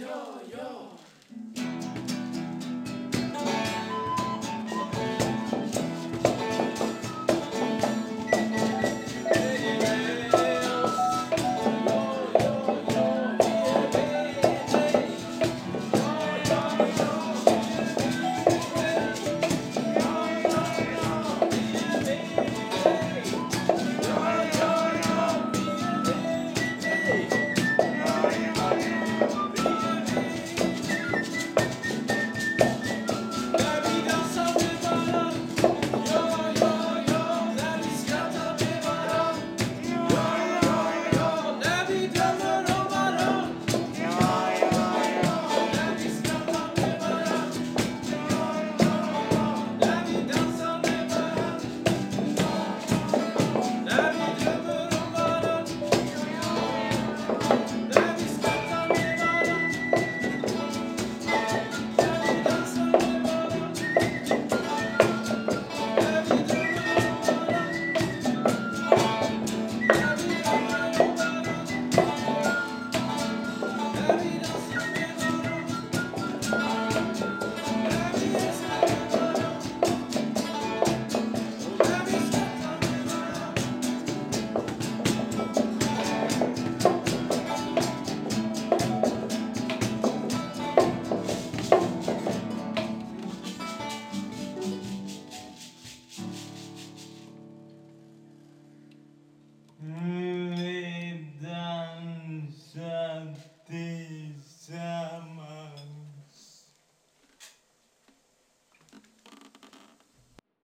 yo, yo. des